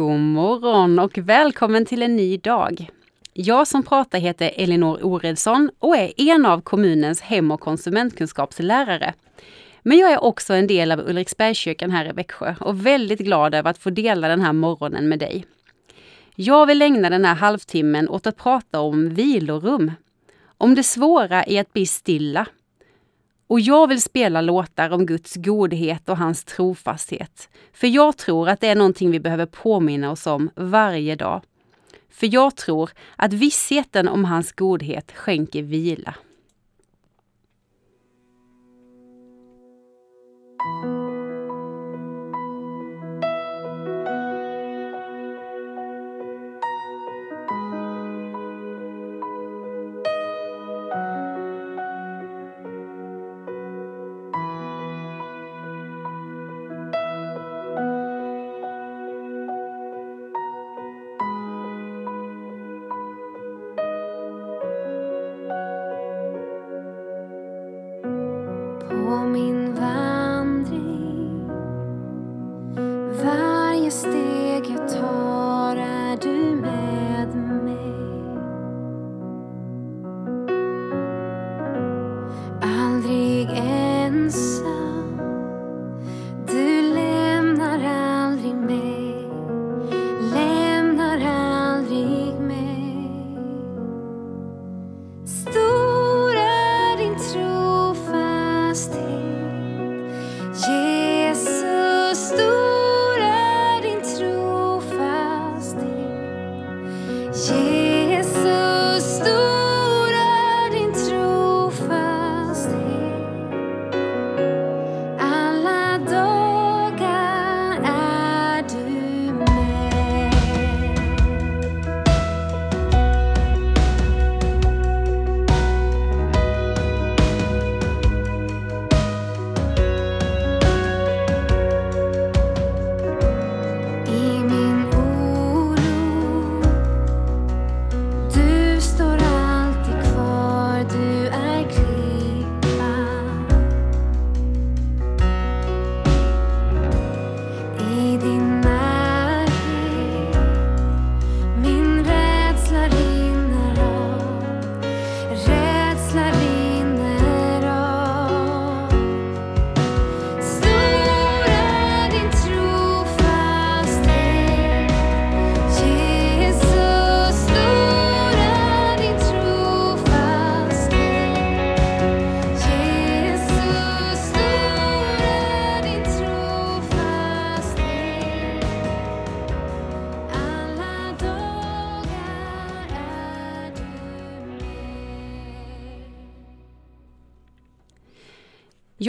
God morgon och välkommen till en ny dag. Jag som pratar heter Elinor Oredsson och är en av kommunens hem och konsumentkunskapslärare. Men jag är också en del av Ulriksbergskyrkan här i Växjö och väldigt glad över att få dela den här morgonen med dig. Jag vill ägna den här halvtimmen åt att prata om vilorum. Om det svåra i att bli stilla och jag vill spela låtar om Guds godhet och hans trofasthet. För jag tror att det är någonting vi behöver påminna oss om varje dag. För jag tror att vissheten om hans godhet skänker vila.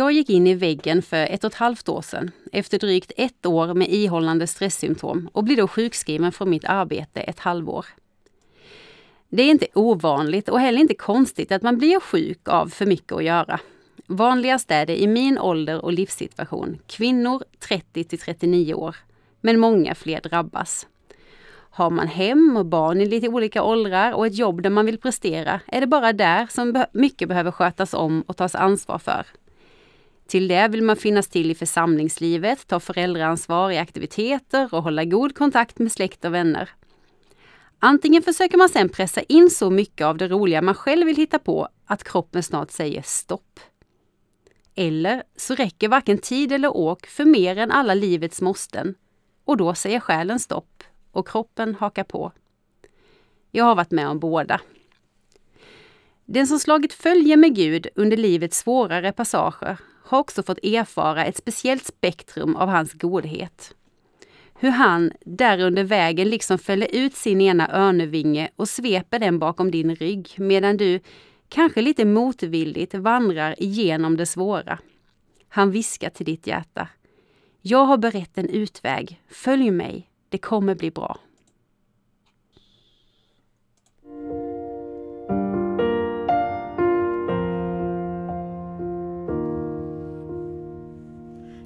Jag gick in i väggen för ett och ett halvt år sedan efter drygt ett år med ihållande stresssymptom och blev då sjukskriven från mitt arbete ett halvår. Det är inte ovanligt och heller inte konstigt att man blir sjuk av för mycket att göra. Vanligast är det i min ålder och livssituation, kvinnor 30 till 39 år, men många fler drabbas. Har man hem och barn i lite olika åldrar och ett jobb där man vill prestera är det bara där som mycket behöver skötas om och tas ansvar för. Till det vill man finnas till i församlingslivet, ta föräldraansvar i aktiviteter och hålla god kontakt med släkt och vänner. Antingen försöker man sedan pressa in så mycket av det roliga man själv vill hitta på att kroppen snart säger stopp. Eller så räcker varken tid eller åk för mer än alla livets måsten och då säger själen stopp och kroppen hakar på. Jag har varit med om båda. Den som slagit följe med Gud under livets svårare passager har också fått erfara ett speciellt spektrum av hans godhet. Hur han där under vägen liksom fäller ut sin ena örnevinge och sveper den bakom din rygg medan du, kanske lite motvilligt, vandrar igenom det svåra. Han viskar till ditt hjärta. Jag har berett en utväg. Följ mig. Det kommer bli bra.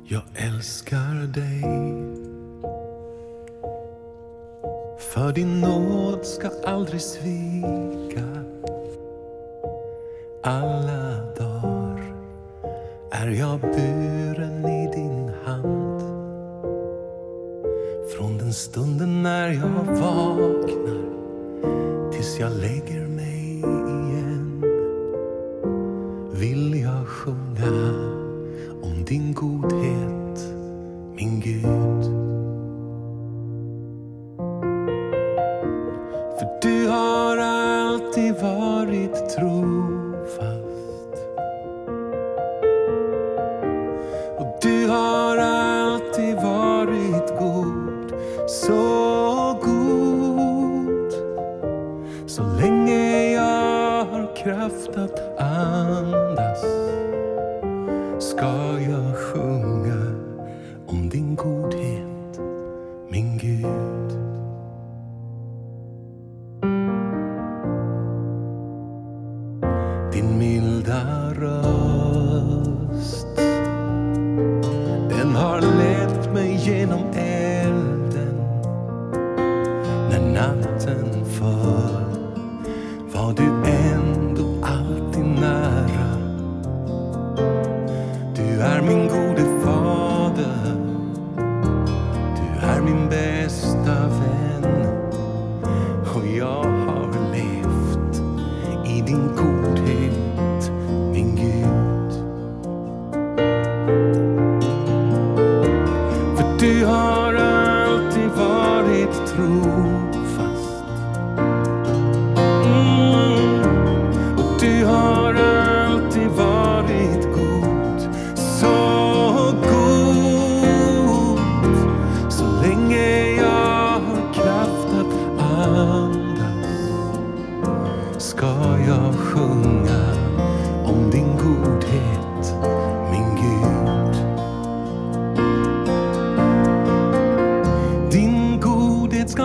Jag älskar dig. För din nåd ska aldrig svika. Alla dagar är jag buren i din hand. Från den stunden när jag vaknar tills jag lägger mig igen vill jag sjunga din godhet, min Gud. För du har alltid varit trofast.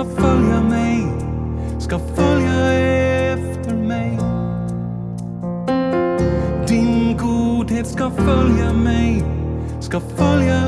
Ska följa mig, ska följa efter mig. Din godhet ska följa mig, ska följa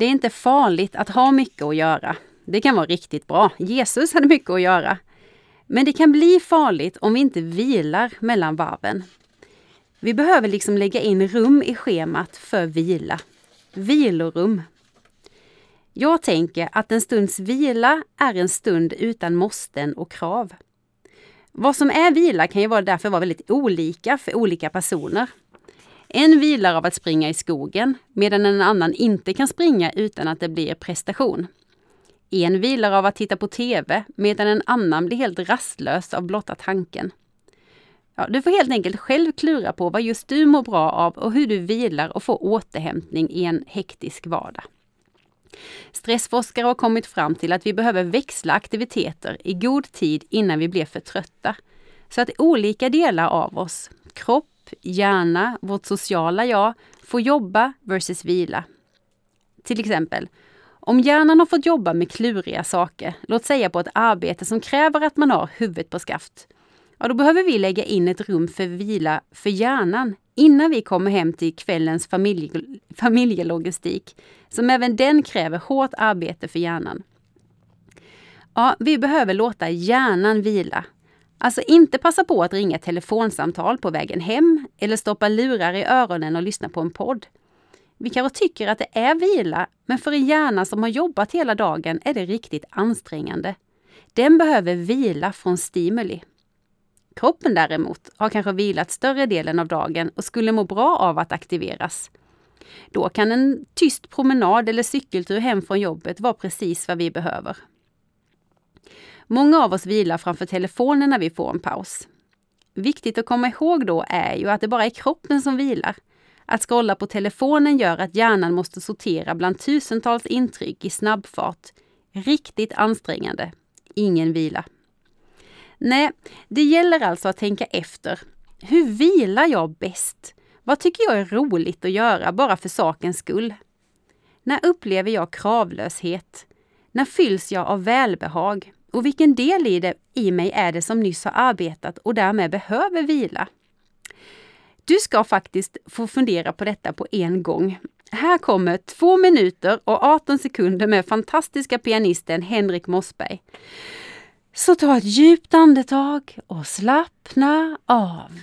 Det är inte farligt att ha mycket att göra. Det kan vara riktigt bra. Jesus hade mycket att göra. Men det kan bli farligt om vi inte vilar mellan varven. Vi behöver liksom lägga in rum i schemat för vila. Vilorum. Jag tänker att en stunds vila är en stund utan måsten och krav. Vad som är vila kan ju vara därför vara väldigt olika för olika personer. En vilar av att springa i skogen medan en annan inte kan springa utan att det blir prestation. En vilar av att titta på TV medan en annan blir helt rastlös av blotta tanken. Ja, du får helt enkelt själv klura på vad just du mår bra av och hur du vilar och får återhämtning i en hektisk vardag. Stressforskare har kommit fram till att vi behöver växla aktiviteter i god tid innan vi blir för trötta. Så att olika delar av oss, kropp, hjärna, vårt sociala jag, får jobba versus vila. Till exempel, om hjärnan har fått jobba med kluriga saker, låt säga på ett arbete som kräver att man har huvudet på skaft, ja då behöver vi lägga in ett rum för vila för hjärnan innan vi kommer hem till kvällens familje, familjelogistik, som även den kräver hårt arbete för hjärnan. Ja, vi behöver låta hjärnan vila. Alltså inte passa på att ringa telefonsamtal på vägen hem eller stoppa lurar i öronen och lyssna på en podd. Vi kanske tycker att det är vila, men för en hjärna som har jobbat hela dagen är det riktigt ansträngande. Den behöver vila från stimuli. Kroppen däremot har kanske vilat större delen av dagen och skulle må bra av att aktiveras. Då kan en tyst promenad eller cykeltur hem från jobbet vara precis vad vi behöver. Många av oss vilar framför telefonen när vi får en paus. Viktigt att komma ihåg då är ju att det bara är kroppen som vilar. Att scrolla på telefonen gör att hjärnan måste sortera bland tusentals intryck i snabbfart. Riktigt ansträngande. Ingen vila. Nej, det gäller alltså att tänka efter. Hur vilar jag bäst? Vad tycker jag är roligt att göra bara för sakens skull? När upplever jag kravlöshet? När fylls jag av välbehag? Och vilken del i, det, i mig är det som nyss har arbetat och därmed behöver vila? Du ska faktiskt få fundera på detta på en gång. Här kommer två minuter och 18 sekunder med fantastiska pianisten Henrik Mossberg. Så ta ett djupt andetag och slappna av.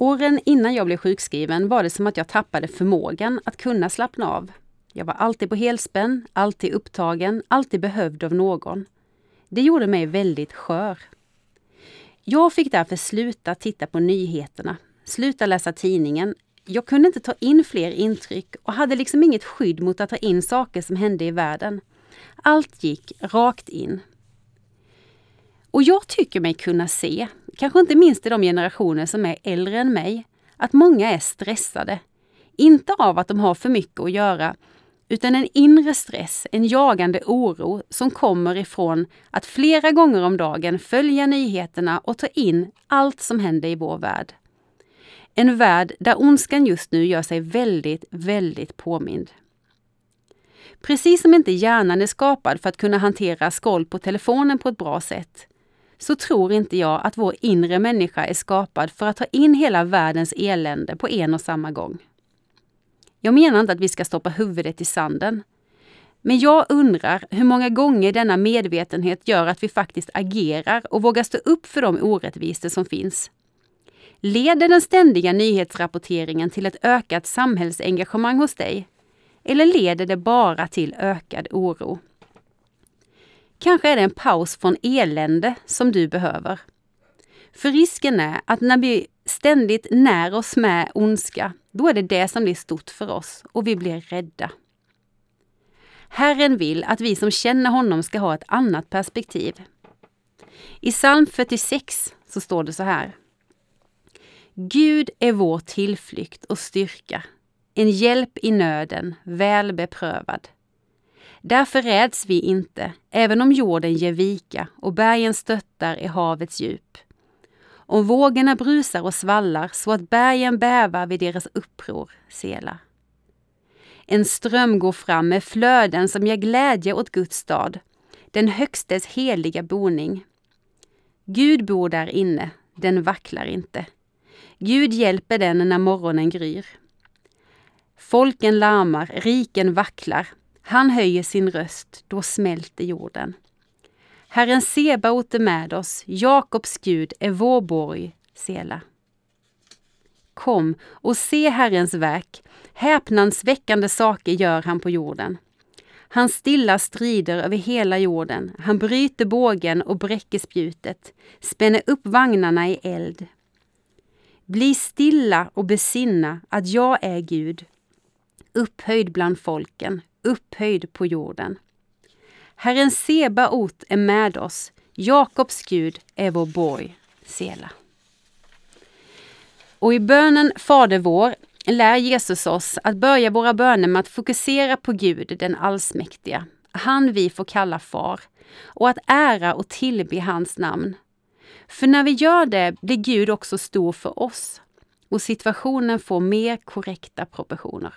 Åren innan jag blev sjukskriven var det som att jag tappade förmågan att kunna slappna av. Jag var alltid på helspänn, alltid upptagen, alltid behövd av någon. Det gjorde mig väldigt skör. Jag fick därför sluta titta på nyheterna, sluta läsa tidningen. Jag kunde inte ta in fler intryck och hade liksom inget skydd mot att ta in saker som hände i världen. Allt gick rakt in. Och jag tycker mig kunna se, kanske inte minst i de generationer som är äldre än mig, att många är stressade. Inte av att de har för mycket att göra, utan en inre stress, en jagande oro som kommer ifrån att flera gånger om dagen följa nyheterna och ta in allt som händer i vår värld. En värld där ondskan just nu gör sig väldigt, väldigt påmind. Precis som inte hjärnan är skapad för att kunna hantera skroll på telefonen på ett bra sätt, så tror inte jag att vår inre människa är skapad för att ta in hela världens elände på en och samma gång. Jag menar inte att vi ska stoppa huvudet i sanden. Men jag undrar hur många gånger denna medvetenhet gör att vi faktiskt agerar och vågar stå upp för de orättvisor som finns. Leder den ständiga nyhetsrapporteringen till ett ökat samhällsengagemang hos dig? Eller leder det bara till ökad oro? Kanske är det en paus från elände som du behöver. För risken är att när vi ständigt när oss med ondska, då är det det som blir stort för oss och vi blir rädda. Herren vill att vi som känner honom ska ha ett annat perspektiv. I psalm 46 så står det så här. Gud är vår tillflykt och styrka, en hjälp i nöden, väl beprövad. Därför räds vi inte, även om jorden ger vika och bergen stöttar i havets djup. Om vågorna brusar och svallar så att bergen bävar vid deras uppror, Sela. En ström går fram med flöden som ger glädje åt Guds stad, den högstes heliga boning. Gud bor där inne, den vacklar inte. Gud hjälper den när morgonen gryr. Folken larmar, riken vacklar. Han höjer sin röst, då smälter jorden. Herren Sebaot är med oss, Jakobs Gud är vår borg, Sela. Kom och se Herrens verk, häpnadsväckande saker gör han på jorden. Han stillar strider över hela jorden, han bryter bågen och bräcker spjutet, spänner upp vagnarna i eld. Bli stilla och besinna att jag är Gud, upphöjd bland folken, upphöjd på jorden. Herren Sebaot är med oss, Jakobs Gud är vår borg, Sela. Och i bönen Fader vår lär Jesus oss att börja våra böner med att fokusera på Gud, den allsmäktiga, han vi får kalla far, och att ära och tillbe hans namn. För när vi gör det blir Gud också stor för oss och situationen får mer korrekta proportioner.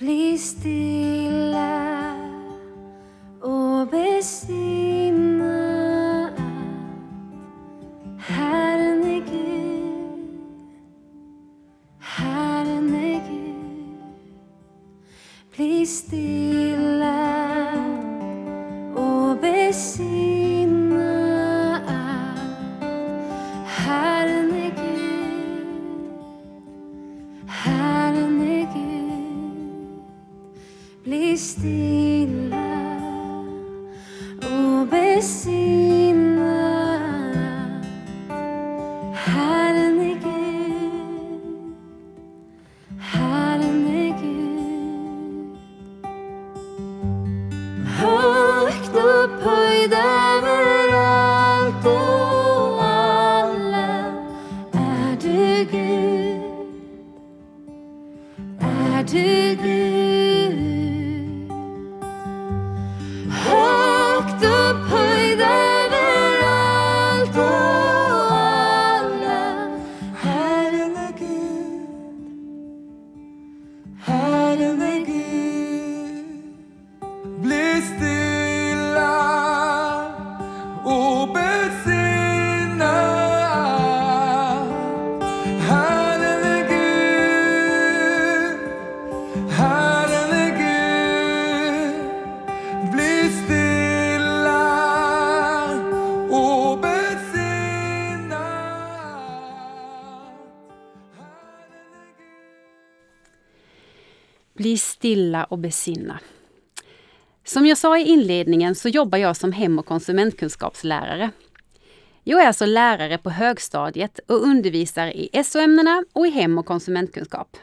Bli stilla är du stilla och besinna. Som jag sa i inledningen så jobbar jag som hem och konsumentkunskapslärare. Jag är alltså lärare på högstadiet och undervisar i SO-ämnena och i hem och konsumentkunskap.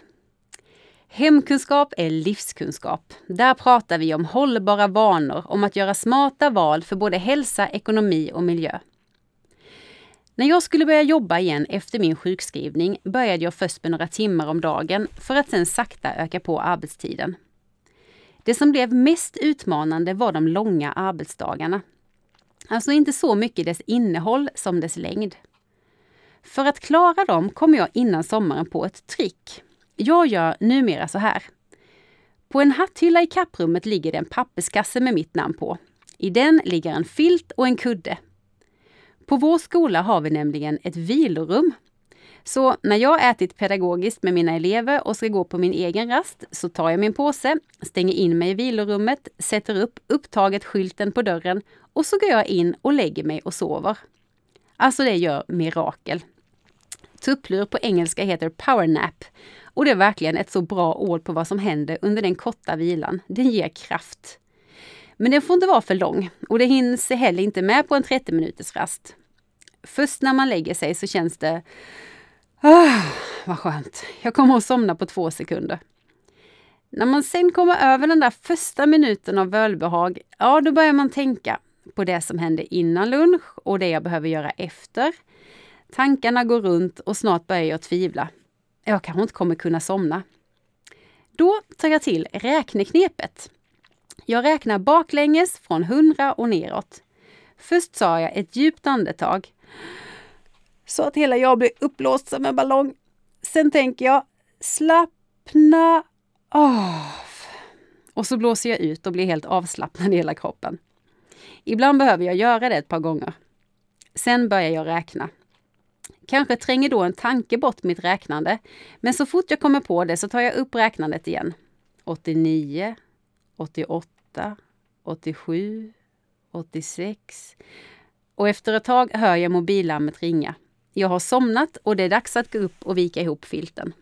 Hemkunskap är livskunskap. Där pratar vi om hållbara vanor, om att göra smarta val för både hälsa, ekonomi och miljö. När jag skulle börja jobba igen efter min sjukskrivning började jag först med några timmar om dagen för att sen sakta öka på arbetstiden. Det som blev mest utmanande var de långa arbetsdagarna. Alltså inte så mycket dess innehåll som dess längd. För att klara dem kom jag innan sommaren på ett trick. Jag gör numera så här. På en hatthylla i kapprummet ligger det en papperskasse med mitt namn på. I den ligger en filt och en kudde. På vår skola har vi nämligen ett vilorum. Så när jag ätit pedagogiskt med mina elever och ska gå på min egen rast så tar jag min påse, stänger in mig i vilorummet, sätter upp upptaget-skylten på dörren och så går jag in och lägger mig och sover. Alltså det gör mirakel. Tupplur på engelska heter powernap och det är verkligen ett så bra ord på vad som händer under den korta vilan. Den ger kraft. Men den får inte vara för lång och det hinns heller inte med på en 30 minuters rast. Först när man lägger sig så känns det oh, vad skönt. Jag kommer att somna på två sekunder. När man sen kommer över den där första minuten av välbehag, ja då börjar man tänka på det som hände innan lunch och det jag behöver göra efter. Tankarna går runt och snart börjar jag tvivla. Jag kanske inte kommer kunna somna. Då tar jag till räkneknepet. Jag räknar baklänges från 100 och neråt. Först sa jag ett djupt andetag så att hela jag blir uppblåst som en ballong. Sen tänker jag slappna av. Och så blåser jag ut och blir helt avslappnad i hela kroppen. Ibland behöver jag göra det ett par gånger. Sen börjar jag räkna. Kanske tränger då en tanke bort mitt räknande, men så fort jag kommer på det så tar jag upp räknandet igen. 89, 88, 87, 86. Och efter ett tag hör jag mobillarmet ringa. Jag har somnat och det är dags att gå upp och vika ihop filten.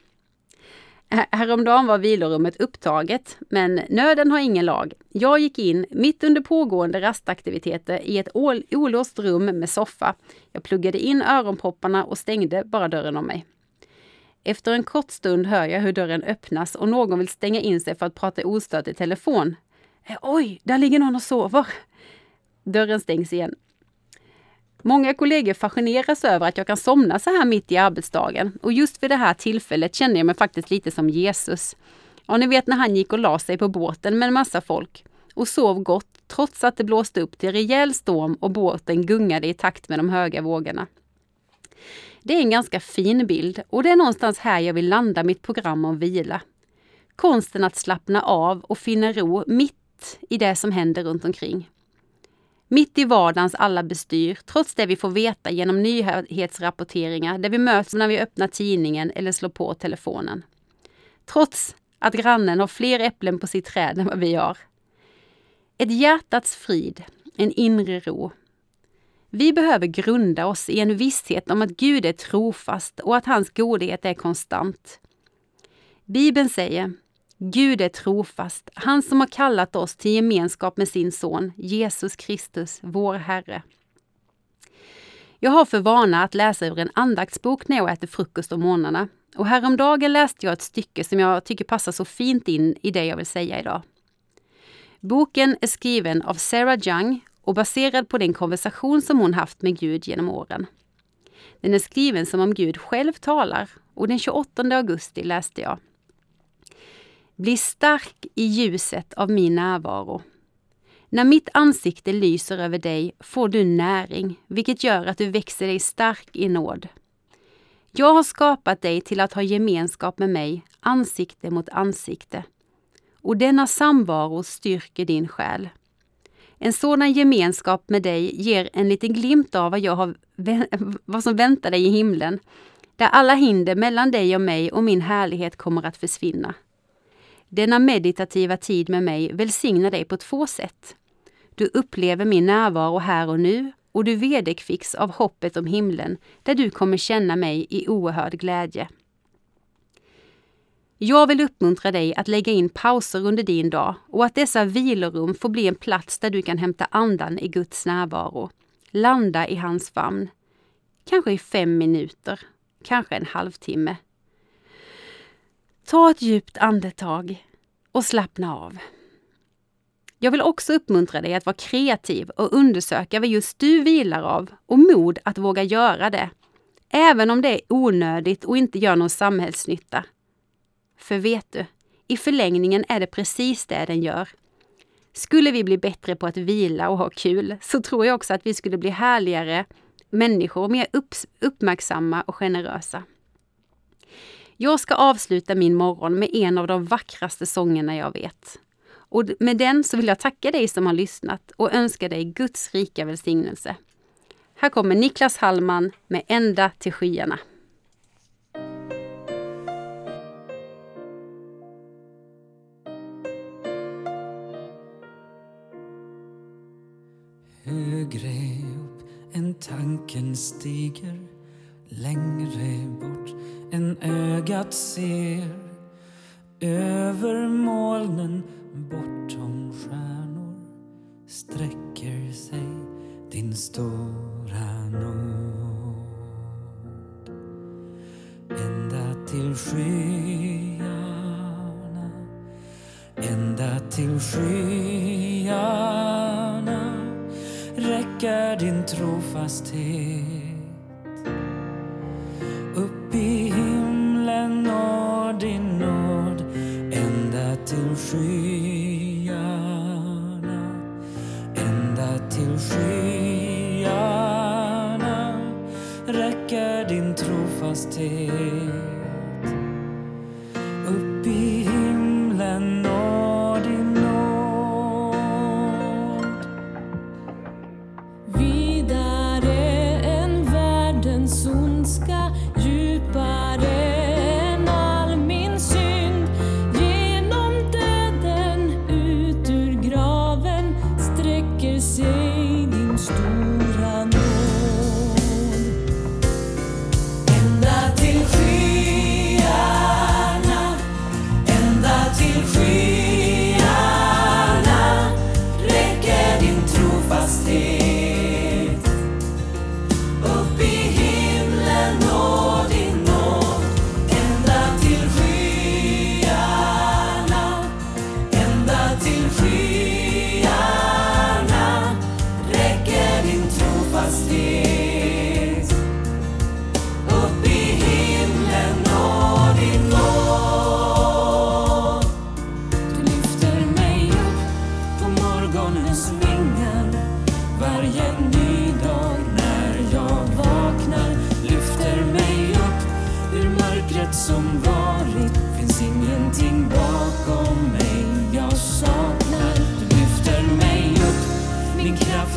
Häromdagen var vilorummet upptaget, men nöden har ingen lag. Jag gick in mitt under pågående rastaktiviteter i ett olåst rum med soffa. Jag pluggade in öronpropparna och stängde bara dörren om mig. Efter en kort stund hör jag hur dörren öppnas och någon vill stänga in sig för att prata ostört i telefon. Eh, oj, där ligger någon och sover. Dörren stängs igen. Många kollegor fascineras över att jag kan somna så här mitt i arbetsdagen och just vid det här tillfället kände jag mig faktiskt lite som Jesus. Ja, ni vet när han gick och la sig på båten med en massa folk och sov gott trots att det blåste upp till rejäl storm och båten gungade i takt med de höga vågorna. Det är en ganska fin bild och det är någonstans här jag vill landa mitt program om vila. Konsten att slappna av och finna ro mitt i det som händer runt omkring. Mitt i vardagens alla bestyr, trots det vi får veta genom nyhetsrapporteringar där vi möts när vi öppnar tidningen eller slår på telefonen. Trots att grannen har fler äpplen på sitt träd än vad vi har. Ett hjärtats frid, en inre ro. Vi behöver grunda oss i en visshet om att Gud är trofast och att hans godhet är konstant. Bibeln säger Gud är trofast, han som har kallat oss till gemenskap med sin son, Jesus Kristus, vår Herre. Jag har för vana att läsa ur en andaktsbok när jag äter frukost om morgnarna. Och häromdagen läste jag ett stycke som jag tycker passar så fint in i det jag vill säga idag. Boken är skriven av Sarah Young och baserad på den konversation som hon haft med Gud genom åren. Den är skriven som om Gud själv talar och den 28 augusti läste jag bli stark i ljuset av min närvaro. När mitt ansikte lyser över dig får du näring, vilket gör att du växer dig stark i nåd. Jag har skapat dig till att ha gemenskap med mig, ansikte mot ansikte. Och denna samvaro styrker din själ. En sådan gemenskap med dig ger en liten glimt av vad, jag har, vad som väntar dig i himlen, där alla hinder mellan dig och mig och min härlighet kommer att försvinna. Denna meditativa tid med mig välsignar dig på två sätt. Du upplever min närvaro här och nu och du vederkvicks av hoppet om himlen där du kommer känna mig i oerhörd glädje. Jag vill uppmuntra dig att lägga in pauser under din dag och att dessa vilorum får bli en plats där du kan hämta andan i Guds närvaro. Landa i hans famn. Kanske i fem minuter, kanske en halvtimme. Ta ett djupt andetag och slappna av. Jag vill också uppmuntra dig att vara kreativ och undersöka vad just du vilar av och mod att våga göra det. Även om det är onödigt och inte gör någon samhällsnytta. För vet du, i förlängningen är det precis det den gör. Skulle vi bli bättre på att vila och ha kul så tror jag också att vi skulle bli härligare människor, mer uppmärksamma och generösa. Jag ska avsluta min morgon med en av de vackraste sångerna jag vet. Och med den så vill jag tacka dig som har lyssnat och önska dig Guds rika välsignelse. Här kommer Niklas Hallman med Ända till skyarna. grep än tanken stiger längre bort än ögat ser över molnen bortom stjärnor sträcker sig din stora nåd. Ända till skyarna ända till skyarna predikar din trofasthet.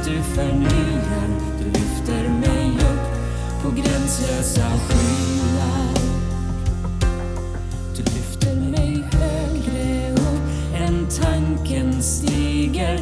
du förnyar, du lyfter mig upp på gränslösa skyar. Du lyfter mig högre upp än tanken stiger